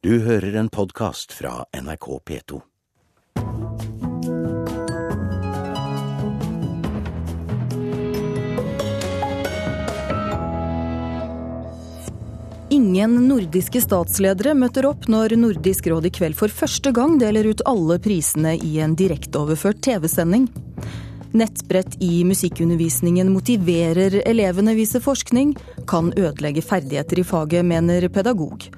Du hører en podkast fra NRK P2. Ingen nordiske statsledere møter opp når Nordisk råd i kveld for første gang deler ut alle prisene i en direkteoverført TV-sending. Nettbrett i musikkundervisningen motiverer elevene, viser forskning. Kan ødelegge ferdigheter i faget, mener pedagog.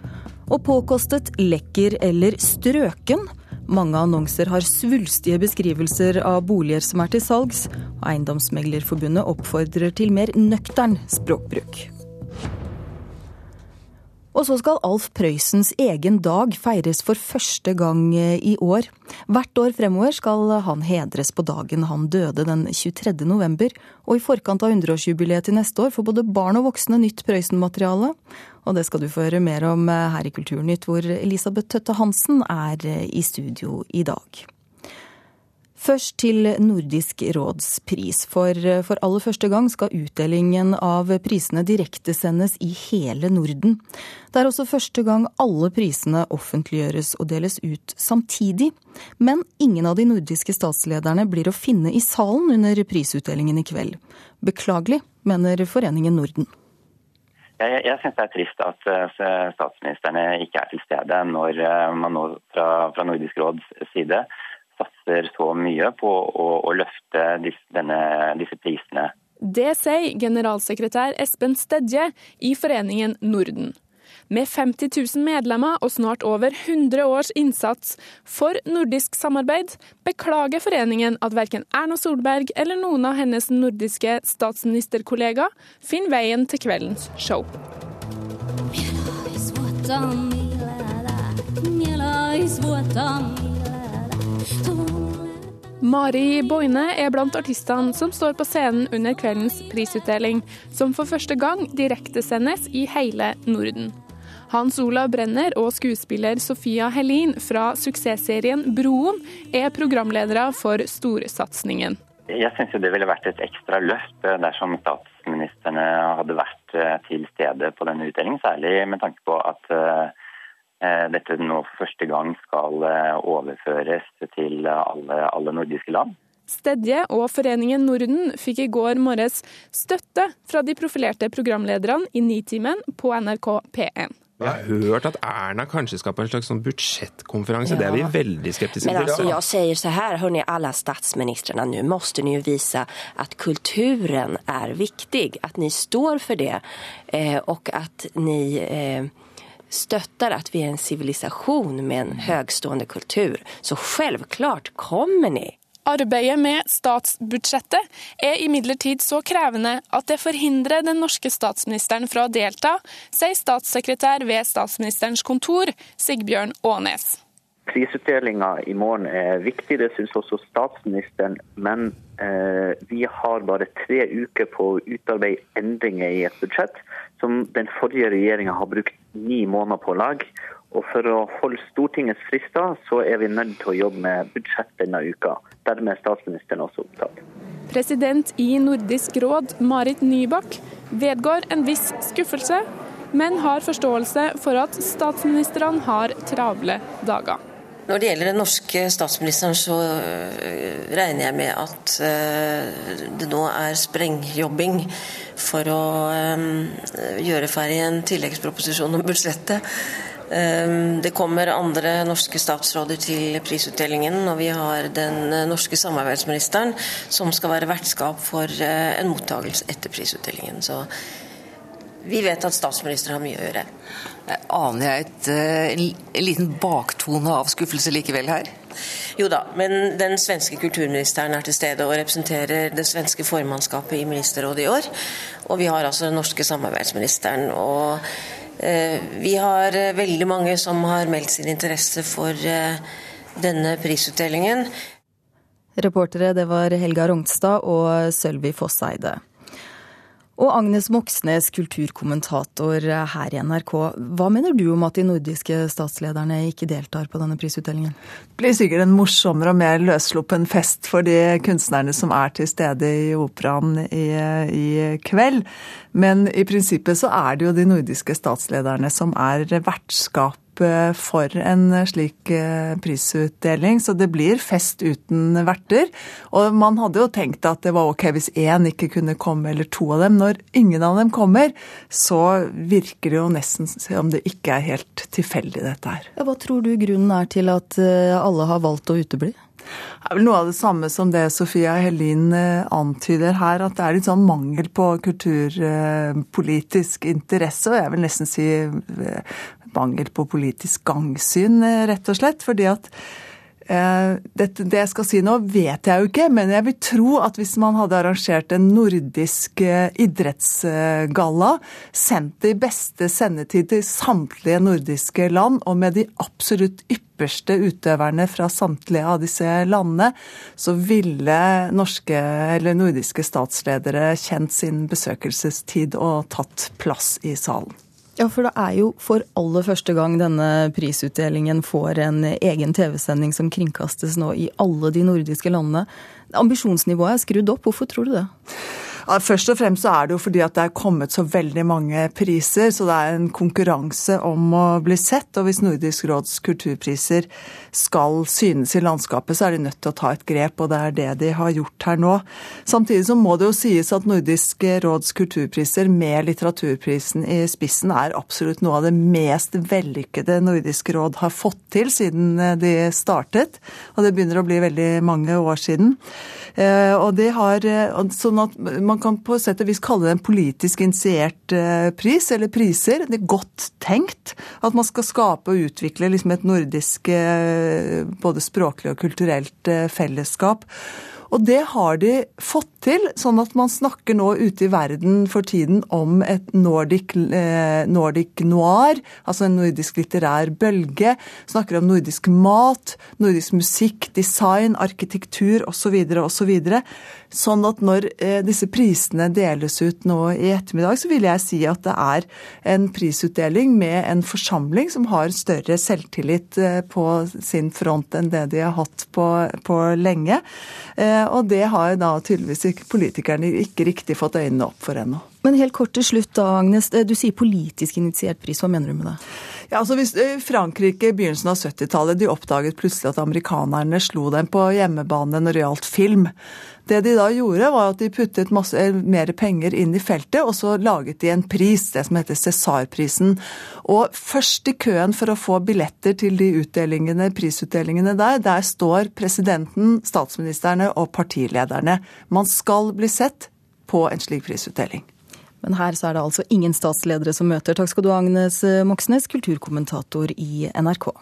Og påkostet, lekker eller strøken? Mange annonser har svulstige beskrivelser av boliger som er til salgs. Eiendomsmeglerforbundet oppfordrer til mer nøktern språkbruk. Og så skal Alf Prøysens egen dag feires for første gang eh, i år. Hvert år fremover skal han hedres på dagen han døde den 23. november. Og i forkant av 100-årsjubileet til neste år får både barn og voksne nytt Prøysen-materiale. Og det skal du få høre mer om eh, her i Kulturnytt, hvor Elisabeth Tøtte Hansen er eh, i studio i dag. Først til Nordisk råds pris, for for aller første gang skal utdelingen av prisene direktesendes i hele Norden. Det er også første gang alle prisene offentliggjøres og deles ut samtidig. Men ingen av de nordiske statslederne blir å finne i salen under prisutdelingen i kveld. Beklagelig, mener Foreningen Norden. Jeg, jeg syns det er trist at uh, statsministrene ikke er til stede når uh, man nå fra, fra Nordisk råds side satser så mye på å, å løfte disse, denne, disse prisene. Det sier generalsekretær Espen Stedje i Foreningen Norden. Med 50 000 medlemmer og snart over 100 års innsats for nordisk samarbeid, beklager foreningen at verken Erna Solberg eller noen av hennes nordiske statsministerkollegaer finner veien til kveldens show. Mari Boine er blant artistene som står på scenen under kveldens prisutdeling, som for første gang direktesendes i hele Norden. Hans Olav Brenner og skuespiller Sofia Helin fra suksessserien Broen er programledere for storsatsingen. Jeg syns det ville vært et ekstra løft dersom statsministrene hadde vært eh, til stede på denne utdelingen, særlig med tanke på at eh, Eh, dette nå første gang skal eh, overføres til alle, alle nordiske land. Stedje og Foreningen Norden fikk i går morges støtte fra de profilerte programlederne i Nitimen på NRK P1. Jeg har hørt at Erna kanskje skal på en slags sånn budsjettkonferanse. Ja. Det er vi veldig skeptiske til. Men altså, jeg sier så her, hørni, alle statsministrene, nå må ni jo vise at kulturen er viktig. At ni står for det, eh, og at ni støtter at vi er en sivilisasjon med en høgstående kultur. Så selvklart kommer ni. Arbeidet med statsbudsjettet er imidlertid så krevende at det forhindrer den norske statsministeren fra å delta, sier statssekretær ved statsministerens kontor, Sigbjørn Aanes. Prisutdelinga i morgen er viktig, det syns også statsministeren. Men vi har bare tre uker på å utarbeide endringer i et budsjett som den forrige regjeringa har brukt ni måneder på å lage. Og for å holde Stortingets frister, så er vi nødt til å jobbe med budsjett denne uka. Dermed er statsministeren også opptatt. President i Nordisk råd, Marit Nybakk, vedgår en viss skuffelse, men har forståelse for at statsministrene har travle dager. Når det gjelder den norske statsministeren, så øh, regner jeg med at øh, det nå er sprengjobbing for å øh, gjøre ferdig en tilleggsproposisjon om budsjettet. Det kommer andre norske statsråder til prisutdelingen, og vi har den norske samarbeidsministeren som skal være vertskap for en mottakelse etter prisutdelingen. Så vi vet at statsministeren har mye å gjøre. Aner jeg et, eh, en liten baktone av skuffelse likevel her? Jo da, men den svenske kulturministeren er til stede og representerer det svenske formannskapet i ministerrådet i år. Og vi har altså den norske samarbeidsministeren. Og eh, vi har eh, veldig mange som har meldt sin interesse for eh, denne prisutdelingen. Reportere det var Helga Rognstad og Sølvi Fosseide. Og Agnes Moxnes, kulturkommentator her i NRK. Hva mener du om at de nordiske statslederne ikke deltar på denne prisutdelingen? Det blir sikkert en morsommere og mer løssluppen fest for de kunstnerne som er til stede i operaen i, i kveld. Men i prinsippet så er det jo de nordiske statslederne som er vertskap for en slik prisutdeling, så det blir fest uten verter. Og man hadde jo tenkt at det var ok hvis én ikke kunne komme, eller to av dem. Når ingen av dem kommer, så virker det jo nesten som det ikke er helt tilfeldig, dette her. Ja, hva tror du grunnen er til at alle har valgt å utebli? Det er vel noe av det samme som det Sofia Helin eh, antyder her, at det er litt sånn mangel på kulturpolitisk interesse, og jeg vil nesten si eh, mangel på politisk gangsyn, eh, rett og slett. fordi at det, det, jeg skal si nå, vet jeg jo ikke, men jeg vil tro at hvis man hadde arrangert en nordisk idrettsgalla, sendt de beste sendetid til samtlige nordiske land, og med de absolutt ypperste utøverne fra samtlige av disse landene, så ville norske eller nordiske statsledere kjent sin besøkelsestid og tatt plass i salen. Ja, for det er jo for aller første gang denne prisutdelingen får en egen TV-sending som kringkastes nå i alle de nordiske landene. Ambisjonsnivået er skrudd opp. Hvorfor tror du det? Først og fremst så er det jo fordi at det er kommet så veldig mange priser, så det er en konkurranse om å bli sett. Og hvis Nordisk råds kulturpriser skal synes i landskapet, så er de nødt til å ta et grep, og det er det de har gjort her nå. Samtidig så må det jo sies at Nordisk råds kulturpriser med litteraturprisen i spissen er absolutt noe av det mest vellykkede Nordisk råd har fått til siden de startet. Og det begynner å bli veldig mange år siden. Eh, og de har, sånn at Man kan på sett og vis kalle det en politisk initiert eh, pris, eller priser. Det er godt tenkt at man skal skape og utvikle liksom et nordisk eh, både språklig og kulturelt fellesskap. Og det har de fått til, sånn at man snakker nå ute i verden for tiden om et nordic, eh, nordic noir, altså en nordisk litterær bølge. Snakker om nordisk mat, nordisk musikk, design, arkitektur osv. osv. Sånn at når eh, disse prisene deles ut nå i ettermiddag, så vil jeg si at det er en prisutdeling med en forsamling som har større selvtillit eh, på sin front enn det de har hatt på, på lenge. Eh, og det har da tydeligvis politikerne ikke riktig fått øynene opp for ennå. Men helt kort til slutt da, Agnes. Du sier politisk initiert pris. Hva mener du med det? Ja, altså hvis Frankrike i begynnelsen av 70-tallet de oppdaget plutselig at amerikanerne slo dem på hjemmebane når det gjaldt film. Det de da gjorde, var at de puttet masse, mer penger inn i feltet, og så laget de en pris, det som heter Cæsar-prisen. Og først i køen for å få billetter til de utdelingene, prisutdelingene der, der står presidenten, statsministerne og partilederne. Man skal bli sett på en slik prisutdeling. Men her så er det altså ingen statsledere som møter. Takk skal du ha, Agnes Moxnes, kulturkommentator i NRK.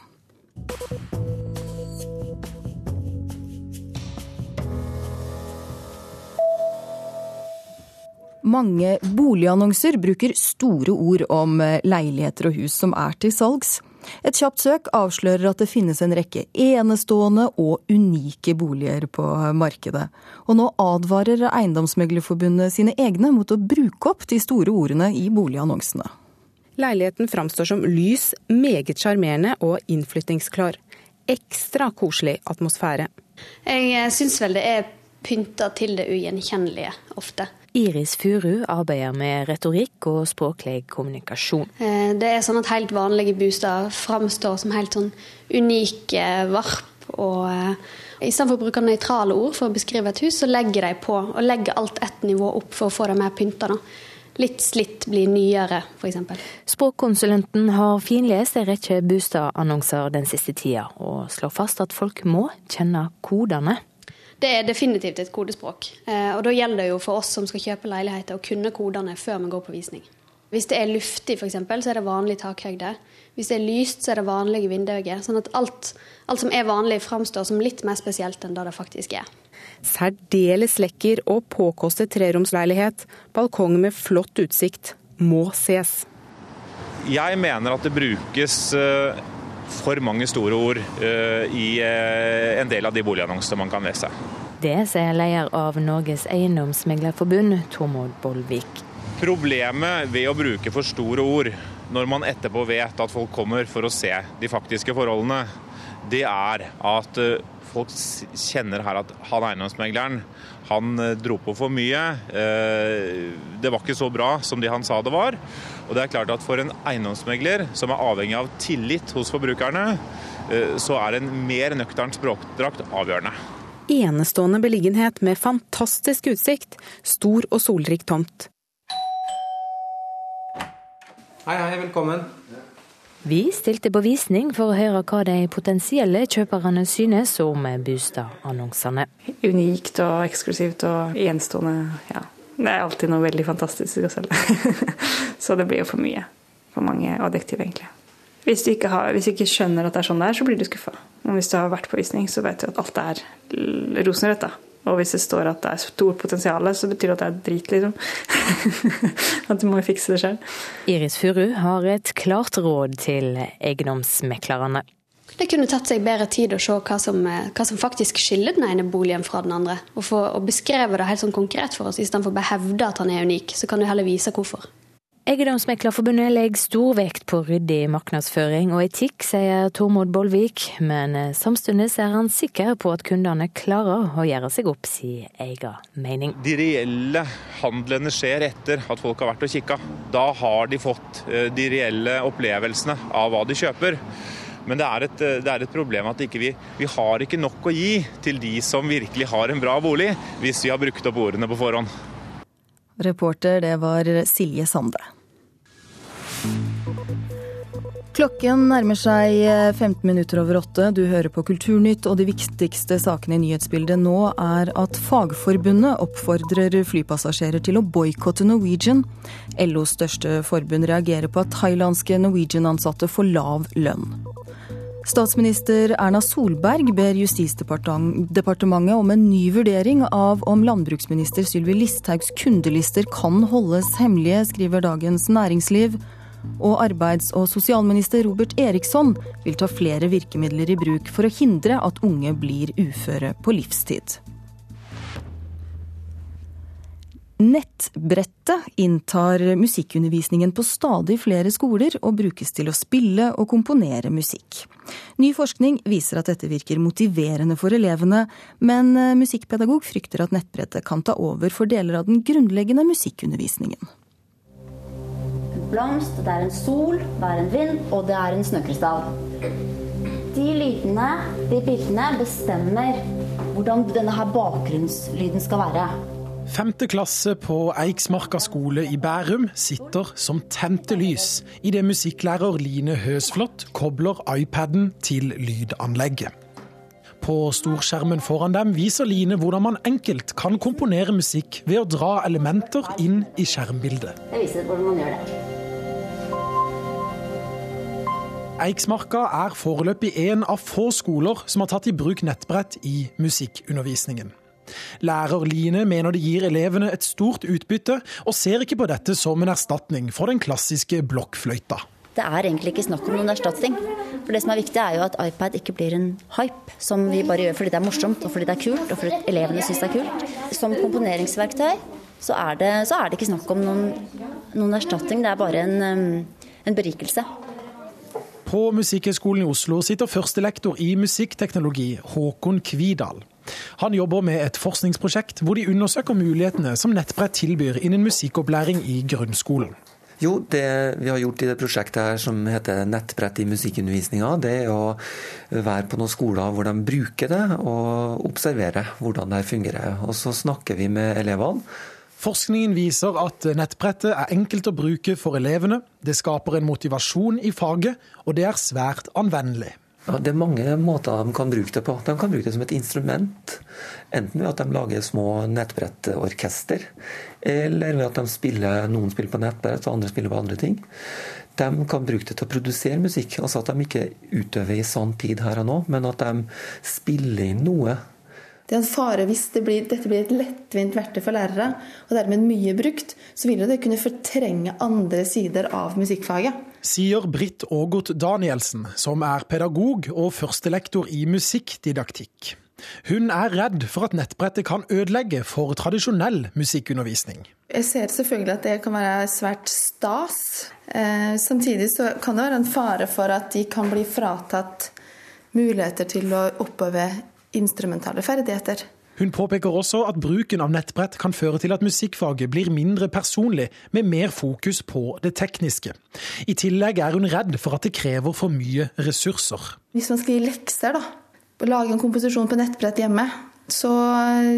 Mange boligannonser bruker store ord om eh, leiligheter og hus som er til salgs. Et kjapt søk avslører at det finnes en rekke enestående og unike boliger på markedet. Og nå advarer Eiendomsmeglerforbundet sine egne mot å bruke opp de store ordene i boligannonsene. Leiligheten framstår som lys, meget sjarmerende og innflyttingsklar. Ekstra koselig atmosfære. Jeg eh, syns vel det er pynta til det ugjenkjennelige ofte. Iris Furu arbeider med retorikk og språklig kommunikasjon. Eh, det er sånn at helt vanlige bosteder framstår som helt sånn unike varp. og stedet Istedenfor å bruke nøytrale ord for å beskrive et hus, så legger de på og legger alt ett nivå opp for å få det mer pynta. Litt slitt blir nyere, f.eks. Språkkonsulenten har finlest en rekke boligannonser den siste tida, og slår fast at folk må kjenne kodene. Det er definitivt et kodespråk. Eh, og da gjelder det jo for oss som skal kjøpe leiligheter, å kunne kodene før vi går på visning. Hvis det er luftig, f.eks., så er det vanlig takhøyde. Hvis det er lyst, så er det vanlige vinduer. Sånn at alt, alt, som er vanlig, framstår som litt mer spesielt enn det det faktisk er. Særdeles lekker og påkostet treromsleilighet. Balkong med flott utsikt. Må ses. Jeg mener at det brukes eh, for mange store ord uh, i uh, en del av de boligannonsene man kan lese. Det sier leder av Norges eiendomsmeglerforbund, Tormod Bollvik. Problemet ved å bruke for store ord når man etterpå vet at folk kommer for å se de faktiske forholdene, det er at eh, folk kjenner her at han eiendomsmegleren han eh, dro på for mye. Eh, det var ikke så bra som de han sa det var. Og det er klart at For en eiendomsmegler som er avhengig av tillit hos forbrukerne, så er en mer nøktern språkdrakt avgjørende. Enestående beliggenhet med fantastisk utsikt, stor og solrik tomt. Hei, hei, velkommen. Vi stilte på visning for å høre hva de potensielle kjøperne synes om Bustad-annonsene. Unikt og eksklusivt og enestående. Ja. Det er alltid noe veldig fantastisk å selge. så det blir jo for mye. For mange adjektiv, egentlig. Hvis du, har, hvis du, ikke skjønner at det er sånn det er, så blir du skuffa. Men hvis du har vært på visning, så vet du at alt er rosenrødt. da. Og hvis det står at det er stort potensial, så betyr det at det er drit, liksom. at du må fikse det sjøl. Iris Furu har et klart råd til eiendomsmeklerne. Det kunne tatt seg bedre tid å se hva som, hva som faktisk skiller den ene boligen fra den andre. Og, få, og beskrevet det helt sånn konkret for oss, istedenfor å hevde at han er unik. Så kan du heller vise hvorfor. Eiendomsmeklerforbundet legger stor vekt på ryddig markedsføring og etikk, sier Tormod Bollvik, men samtidig er han sikker på at kundene klarer å gjøre seg opp sin egen mening. De reelle handlene skjer etter at folk har vært og kikka. Da har de fått eh, de reelle opplevelsene av hva de kjøper. Men det er et, eh, det er et problem at ikke vi, vi har ikke nok å gi til de som virkelig har en bra bolig, hvis vi har brukt opp ordene på forhånd. Reporter, det var Silje Sande. Klokken nærmer seg 15 eh, minutter over åtte. Du hører på Kulturnytt, og de viktigste sakene i nyhetsbildet nå er at Fagforbundet oppfordrer flypassasjerer til å boikotte Norwegian. LOs største forbund reagerer på at thailandske Norwegian-ansatte får lav lønn. Statsminister Erna Solberg ber Justisdepartementet om en ny vurdering av om landbruksminister Sylvi Listhaugs kundelister kan holdes hemmelige, skriver Dagens Næringsliv. Og arbeids- og sosialminister Robert Eriksson vil ta flere virkemidler i bruk for å hindre at unge blir uføre på livstid. Nettbrettet inntar musikkundervisningen på stadig flere skoler og brukes til å spille og komponere musikk. Ny forskning viser at dette virker motiverende for elevene, men eh, musikkpedagog frykter at nettbrettet kan ta over for deler av den grunnleggende musikkundervisningen. En blomst, det er en sol, det er en vind, og det er en snøkrystall. De lydene, de bildene, bestemmer hvordan denne bakgrunnslyden skal være. Femte klasse på Eiksmarka skole i Bærum sitter som tente lys idet musikklærer Line Høsflot kobler iPaden til lydanlegget. På storskjermen foran dem viser Line hvordan man enkelt kan komponere musikk ved å dra elementer inn i skjermbildet. Jeg viser hvordan man gjør det. Eiksmarka er foreløpig en av få skoler som har tatt i bruk nettbrett i musikkundervisningen. Lærer Line mener det gir elevene et stort utbytte, og ser ikke på dette som en erstatning for den klassiske blokkfløyta. Det er egentlig ikke snakk om noen erstatning. For Det som er viktig, er jo at iPad ikke blir en hype, som vi bare gjør fordi det er morsomt og fordi det er kult, og fordi elevene syns det er kult. Som komponeringsverktøy så er det, så er det ikke snakk om noen, noen erstatning, det er bare en, en berikelse. På Musikkhøgskolen i Oslo sitter førstelektor i musikkteknologi, Håkon Kvidal. Han jobber med et forskningsprosjekt hvor de undersøker mulighetene som nettbrett tilbyr innen musikkopplæring i grunnskolen. Jo, det vi har gjort i det prosjektet her som heter Nettbrett i musikkundervisninga, det er å være på noen skoler hvor de bruker det, og observere hvordan det fungerer. Og så snakker vi med elevene. Forskningen viser at nettbrettet er enkelt å bruke for elevene. Det skaper en motivasjon i faget, og det er svært anvendelig. Ja, det er mange måter de kan bruke det på. De kan bruke det som et instrument. Enten ved at de lager små nettbrettorkester, eller ved at spiller, noen spiller på nettbrett og andre spiller på andre ting. De kan bruke det til å produsere musikk. Altså at de ikke utøver i sann tid her og nå, men at de spiller inn noe det er en fare hvis det blir, dette blir et lettvint verktøy for lærere, og dermed mye brukt, så vil det kunne fortrenge andre sider av musikkfaget. Sier Britt Ågot Danielsen, som er pedagog og førstelektor i musikkdidaktikk. Hun er redd for at nettbrettet kan ødelegge for tradisjonell musikkundervisning. Jeg ser selvfølgelig at det kan være svært stas. Eh, samtidig så kan det være en fare for at de kan bli fratatt muligheter til å oppøve instrumentale ferdigheter. Hun påpeker også at bruken av nettbrett kan føre til at musikkfaget blir mindre personlig, med mer fokus på det tekniske. I tillegg er hun redd for at det krever for mye ressurser. Hvis man skal gi lekser, da, og lage en komposisjon på nettbrett hjemme, så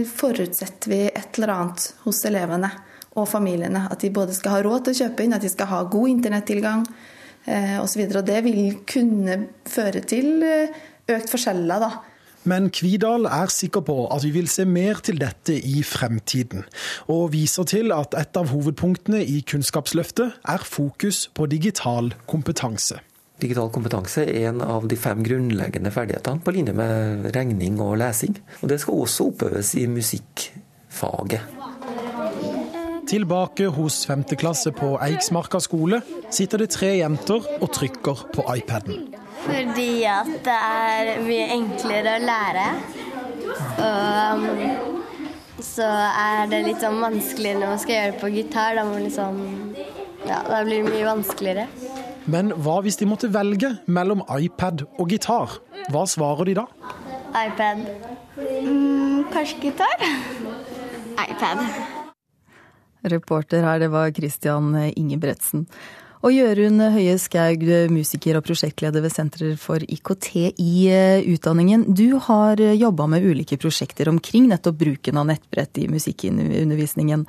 forutsetter vi et eller annet hos elevene og familiene. At de både skal ha råd til å kjøpe inn, at de skal ha god internettilgang eh, osv. Det vil kunne føre til eh, økt forskjeller, da men Kvidal er sikker på at vi vil se mer til dette i fremtiden, og viser til at et av hovedpunktene i Kunnskapsløftet er fokus på digital kompetanse. Digital kompetanse er en av de fem grunnleggende ferdighetene, på linje med regning og lesing. Og Det skal også oppøves i musikkfaget. Tilbake hos femteklasse på Eiksmarka skole sitter det tre jenter og trykker på iPaden. Fordi at det er mye enklere å lære. Og um, så er det litt sånn vanskeligere når man skal gjøre det på gitar. Da, liksom, ja, da blir det mye vanskeligere. Men hva hvis de måtte velge mellom iPad og gitar? Hva svarer de da? iPad. Mm, kanskje gitar? iPad. Reporter her, det var Christian Ingebretsen. Og Jørund Høie Skaug, musiker og prosjektleder ved Senter for IKT i eh, utdanningen. Du har eh, jobba med ulike prosjekter omkring nettopp bruken av nettbrett i musikkundervisningen.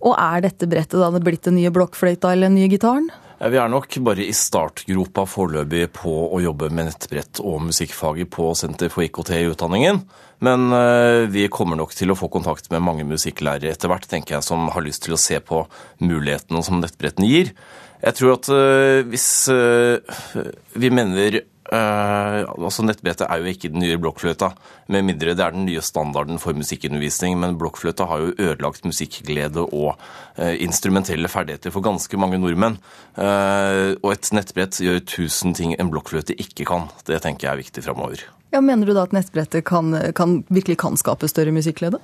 Og er dette brettet da det blitt den nye blokkfløyta eller den nye gitaren? Vi er nok bare i startgropa foreløpig på å jobbe med nettbrett og musikkfaget på Senter for IKT i utdanningen. Men eh, vi kommer nok til å få kontakt med mange musikklærere etter hvert, tenker jeg, som har lyst til å se på mulighetene som nettbrettene gir. Jeg tror at uh, hvis uh, vi mener uh, altså Nettbrettet er jo ikke den nye blokkfløyta, med mindre det er den nye standarden for musikkundervisning. Men blokkfløyta har jo ødelagt musikkglede og instrumentelle ferdigheter for ganske mange nordmenn. og et nettbrett gjør tusen ting en blokkfløyte ikke kan. Det tenker jeg er viktig framover. Ja, mener du da at nettbrettet kan, kan, virkelig kan skape større musikkglede?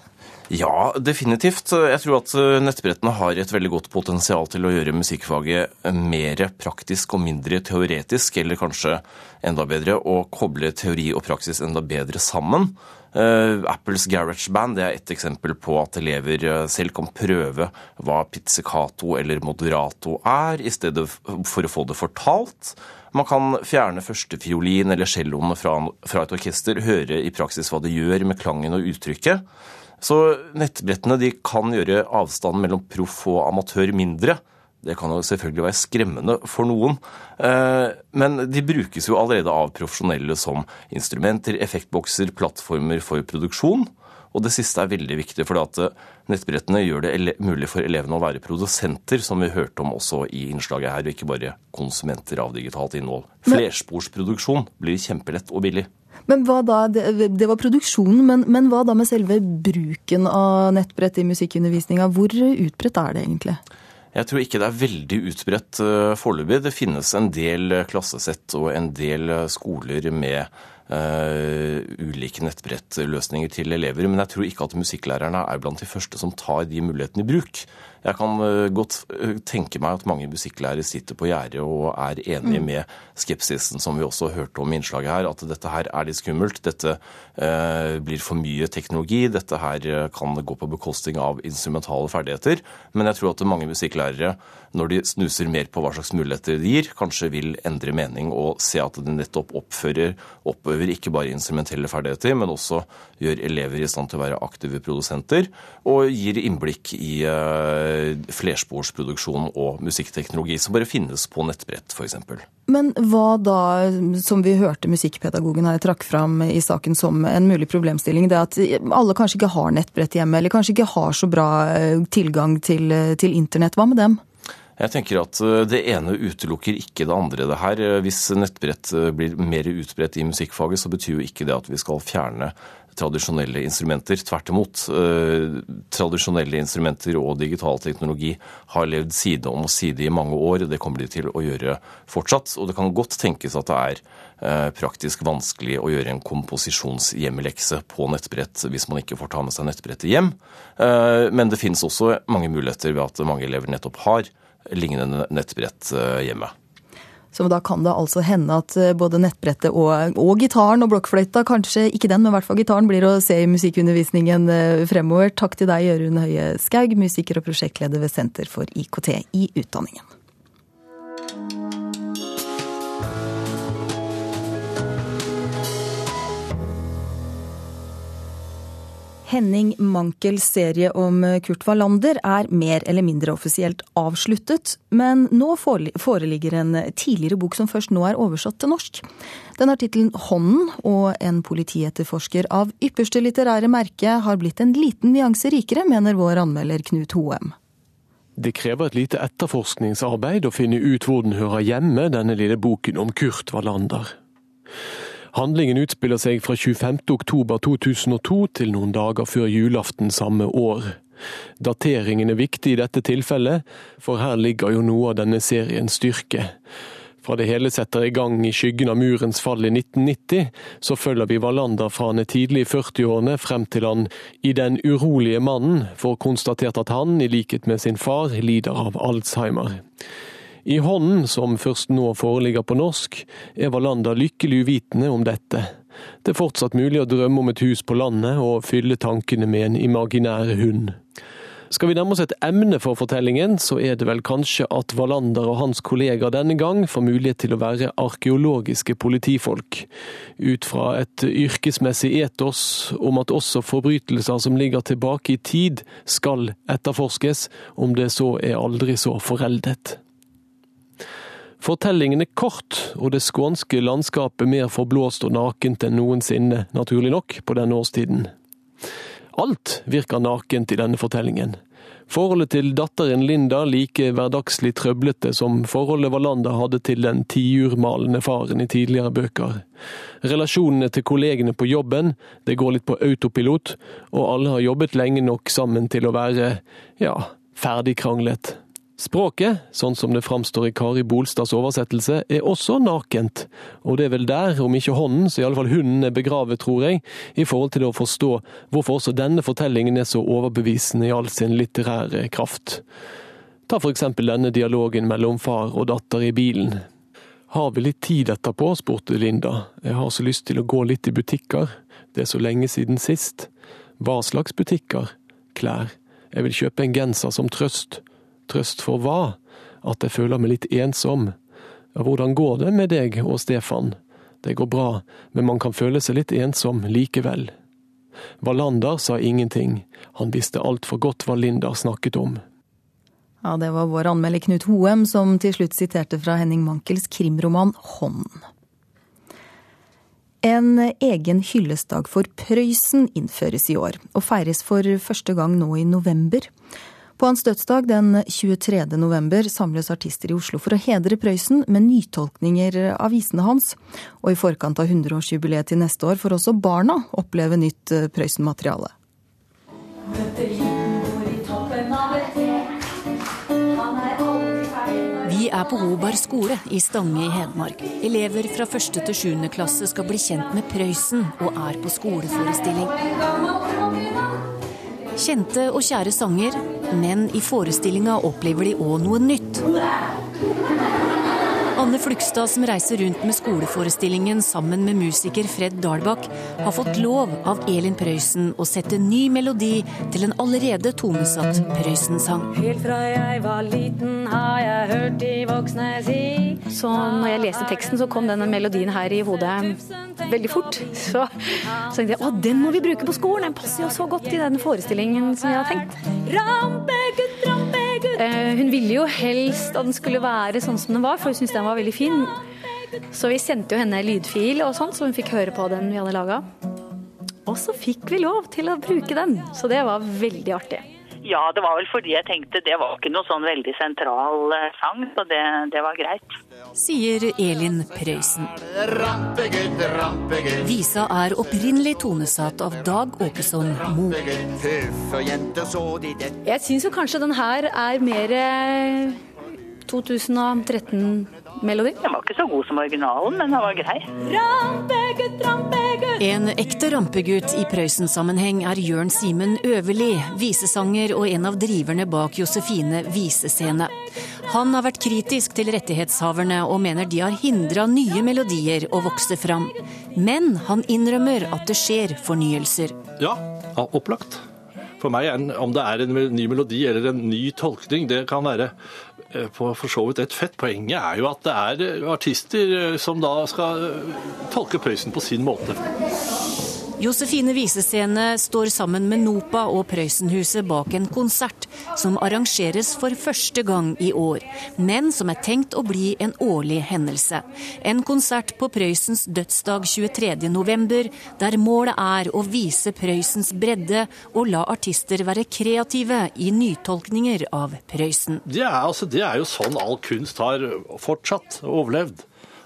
Ja, definitivt. Jeg tror at eh, nettbrettene har et veldig godt potensial til å gjøre musikkfaget mer praktisk og mindre teoretisk, eller kanskje enda bedre å koble teori og praksis enda bedre sammen. Apples Garage Band er et eksempel på at elever eh, selv kan prøve hva pizzicato eller moderato er, i stedet for å få det fortalt. Man kan fjerne førstefiolin eller celloene fra, fra, et orkester, høre i praksis hva det gjør med klangen og uttrykket. Så nettbrettene de kan gjøre avstanden mellom proff og amatør mindre. Det kan jo selvfølgelig være skremmende for noen, eh, men de brukes jo allerede av profesjonelle som instrumenter, effektbokser, plattformer for produksjon. Og det siste er veldig viktig, for eh, nettbrettene gjør det mulig for elevene å være produsenter, som vi hørte om også i innslaget her, og ikke bare konsumenter av digitalt innhold. Flersporsproduksjon blir kjempelett og billig. Men hva da, Det, var produksjonen, men, men, hva da med selve bruken av nettbrett i musikkundervisninga? Hvor utbredt er det egentlig? Jeg tror ikke det er veldig utbredt uh, foreløpig. Det finnes en del klassesett og en del skoler med uh, ulike nettbrettløsninger til elever. Men jeg tror ikke at musikklærerne er blant de første som tar de mulighetene i bruk. Jeg kan uh, godt tenke meg at mange musikklærere sitter på gjerdet og er enige mm. med skepsisen som vi også hørte om i innslaget her, at dette her er litt skummelt. Dette eh, blir for mye teknologi. Dette her kan gå på bekostning av instrumentale ferdigheter. Men jeg tror at mange musikklærere, når de snuser mer på hva slags muligheter de gir, kanskje vil endre mening og se at de nettopp oppfører, oppøver ikke bare instrumentelle ferdigheter, men også gjør elever i stand til å være aktive produsenter, og gir innblikk i uh, flersporsproduksjon og musikkteknologi som bare finnes på nettbrett, f.eks. Men hva da, som vi hørte musikkpedagogen her trakk fram i saken som en mulig problemstilling, det at alle kanskje ikke har nettbrett hjemme, eller kanskje ikke har så bra eh, tilgang til, til internett. Hva med dem? Jeg tenker at eh, Det ene utelukker ikke det andre. det her. Eh, hvis nettbrett eh, blir mer utbredt i musikkfaget, så betyr jo ikke det at vi skal fjerne tradisjonelle instrumenter. Tvert imot. Tradisjonelle instrumenter og digital teknologi har levd side om side i mange år. og Det kommer de til å gjøre fortsatt. Og det kan godt tenkes at det er praktisk vanskelig å gjøre en komposisjonshjemmelekse på nettbrett hvis man ikke får ta med seg nettbrettet hjem. Men det finnes også mange muligheter ved at mange elever nettopp har lignende nettbrett eh, hjemme. Så da kan det altså hende at eh, både nettbrettet og, og gitaren og blokkfløyta, kanskje ikke den, men i hvert fall gitaren, blir å se i musikkundervisningen eh, fremover. Takk til deg, Jørund Høie Skaug, musiker og prosjektleder ved Senter for IKT i utdanningen. Henning Mankels serie om Kurt Wallander er mer eller mindre offisielt avsluttet, men nå foreligger en tidligere bok som først nå er oversatt til norsk. Den har tittelen Hånden, og en politietterforsker av ypperste litterære merke har blitt en liten nyanse rikere, mener vår anmelder Knut Hoem. Det krever et lite etterforskningsarbeid å finne ut hvor den hører hjemme, denne lille boken om Kurt Wallander. Handlingen utspiller seg fra 25.10.2002 til noen dager før julaften samme år. Dateringen er viktig i dette tilfellet, for her ligger jo noe av denne seriens styrke. Fra det hele setter i gang i skyggen av murens fall i 1990, så følger vi Wallander fra han er tidlig i 40-årene frem til han i Den urolige mannen får konstatert at han, i likhet med sin far, lider av Alzheimer. I hånden, som først nå foreligger på norsk, er Wallander lykkelig uvitende om dette. Det er fortsatt mulig å drømme om et hus på landet og fylle tankene med en imaginær hund. Skal vi nærme oss et emne for fortellingen, så er det vel kanskje at Wallander og hans kollegaer denne gang får mulighet til å være arkeologiske politifolk. Ut fra et yrkesmessig etos om at også forbrytelser som ligger tilbake i tid, skal etterforskes, om det så er aldri så foreldet. Fortellingen er kort, og det skånske landskapet mer forblåst og nakent enn noensinne, naturlig nok, på denne årstiden. Alt virker nakent i denne fortellingen. Forholdet til datteren Linda like hverdagslig trøblete som forholdet Valanda hadde til den tiurmalende faren i tidligere bøker. Relasjonene til kollegene på jobben, det går litt på autopilot, og alle har jobbet lenge nok sammen til å være, ja, ferdigkranglet. Språket, sånn som det framstår i Kari Bolstads oversettelse, er også nakent, og det er vel der, om ikke hånden, så iallfall hunden er begravet, tror jeg, i forhold til å forstå hvorfor også denne fortellingen er så overbevisende i all sin litterære kraft. Ta for eksempel denne dialogen mellom far og datter i bilen. Har vi litt tid etterpå, spurte Linda, jeg har så lyst til å gå litt i butikker, det er så lenge siden sist. Hva slags butikker? Klær. Jeg vil kjøpe en genser som trøst. Trøst for hva? At jeg føler meg litt ensom. Hvordan går det med deg og Stefan? Det går bra, men man kan føle seg litt ensom likevel. Wallander sa ingenting, han visste altfor godt hva Linda snakket om. Ja, Det var vår anmelder Knut Hoem som til slutt siterte fra Henning Mankels krimroman Hånd. En egen hyllestdag for Prøysen innføres i år, og feires for første gang nå i november. På hans dødsdag den 23. november samles artister i Oslo for å hedre Prøysen med nytolkninger av visene hans. Og i forkant av 100-årsjubileet til neste år får også barna oppleve nytt eh, Prøysen-materiale. Vi er på Hobar skole i Stange i Hedmark. Elever fra 1. til 7. klasse skal bli kjent med Prøysen og er på skoleforestilling. Kjente og kjære sanger, men i forestillinga opplever de òg noe nytt. Anne Flugstad, som reiser rundt med skoleforestillingen sammen med musiker Fred Dahlbakk, har fått lov av Elin Prøysen å sette ny melodi til en allerede tonesatt Prøysen-sang. Helt fra jeg var liten har jeg hørt de voksne si Så når jeg leste teksten, så kom denne melodien her i hodet veldig fort. Så, så tenkte jeg å, den må vi bruke på skolen! Den passer jo så godt i den forestillingen som jeg har tenkt. Eh, hun ville jo helst at den skulle være sånn som den var, for hun syntes den var veldig fin. Så vi sendte jo henne lydfil og sånt, så hun fikk høre på den vi hadde laga. Og så fikk vi lov til å bruke den, så det var veldig artig. Ja, det var vel fordi jeg tenkte det var ikke noe sånn veldig sentral eh, sang, så det, det var greit. Sier Elin Prøysen. Visa er opprinnelig tonesatt av Dag Åkesson Mo. Jeg syns jo kanskje den her er mer 2013-melodi. Den var ikke så god som originalen, men den var grei. Rampegutt, rampegutt. En ekte rampegutt i Prøysen-sammenheng er Jørn Simen Øverli, visesanger og en av driverne bak Josefine visescene. Han har vært kritisk til rettighetshaverne og mener de har hindra nye melodier å vokse fram. Men han innrømmer at det skjer fornyelser. Ja, opplagt. For meg, om det er en ny melodi eller en ny tolkning, det kan være eh, på for så vidt et fett. Poenget er jo at det er artister eh, som da skal eh, tolke Prøysen på sin måte. Josefine Visescene står sammen med NOPA og Prøysenhuset bak en konsert som arrangeres for første gang i år, men som er tenkt å bli en årlig hendelse. En konsert på Prøysens dødsdag 23.11, der målet er å vise Prøysens bredde og la artister være kreative i nytolkninger av Prøysen. Det altså, det er jo sånn all kunst har fortsatt overlevd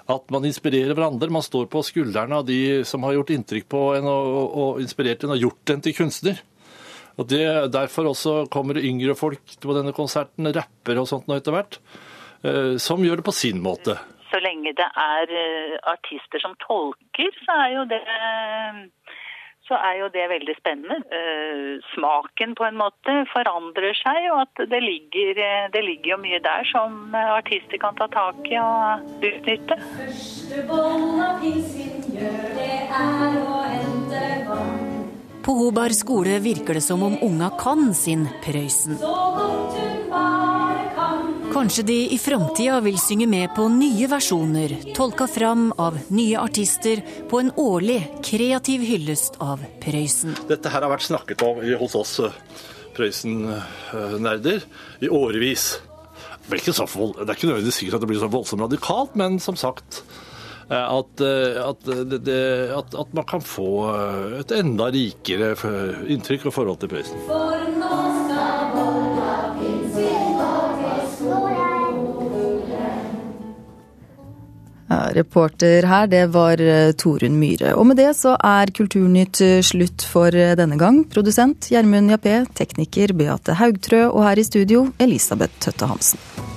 at man inspirerer hverandre. Man står på skuldrene av de som har gjort inntrykk på en og, og, inspirert en og gjort en til kunstner. Og det, Derfor også kommer yngre folk på denne konserten, rappere og sånt nå etter hvert, eh, som gjør det på sin måte. Så lenge det er eh, artister som tolker, så er jo det så er jo det veldig spennende. Eh, smaken på en måte forandrer seg, og at det ligger, eh, det ligger jo mye der som artister kan ta tak i og utnytte. På Hobar skole virker det som om unga kan sin Prøysen. Kanskje de i framtida vil synge med på nye versjoner, tolka fram av nye artister på en årlig kreativ hyllest av Prøysen. Dette her har vært snakket om hos oss eh, Prøysen-nerder i årevis. Det, er ikke nødvendigvis sikkert at det blir så voldsomt radikalt, men som sagt eh, at, eh, at, det, at, at man kan få et enda rikere inntrykk og forhold til Prøysen. For nå skal Ja, reporter her, det var eh, Torunn Myhre. Og med det så er Kulturnytt eh, slutt for eh, denne gang. Produsent Gjermund Jappé, tekniker Beate Haugtrø og her i studio Elisabeth Tøtte Hansen.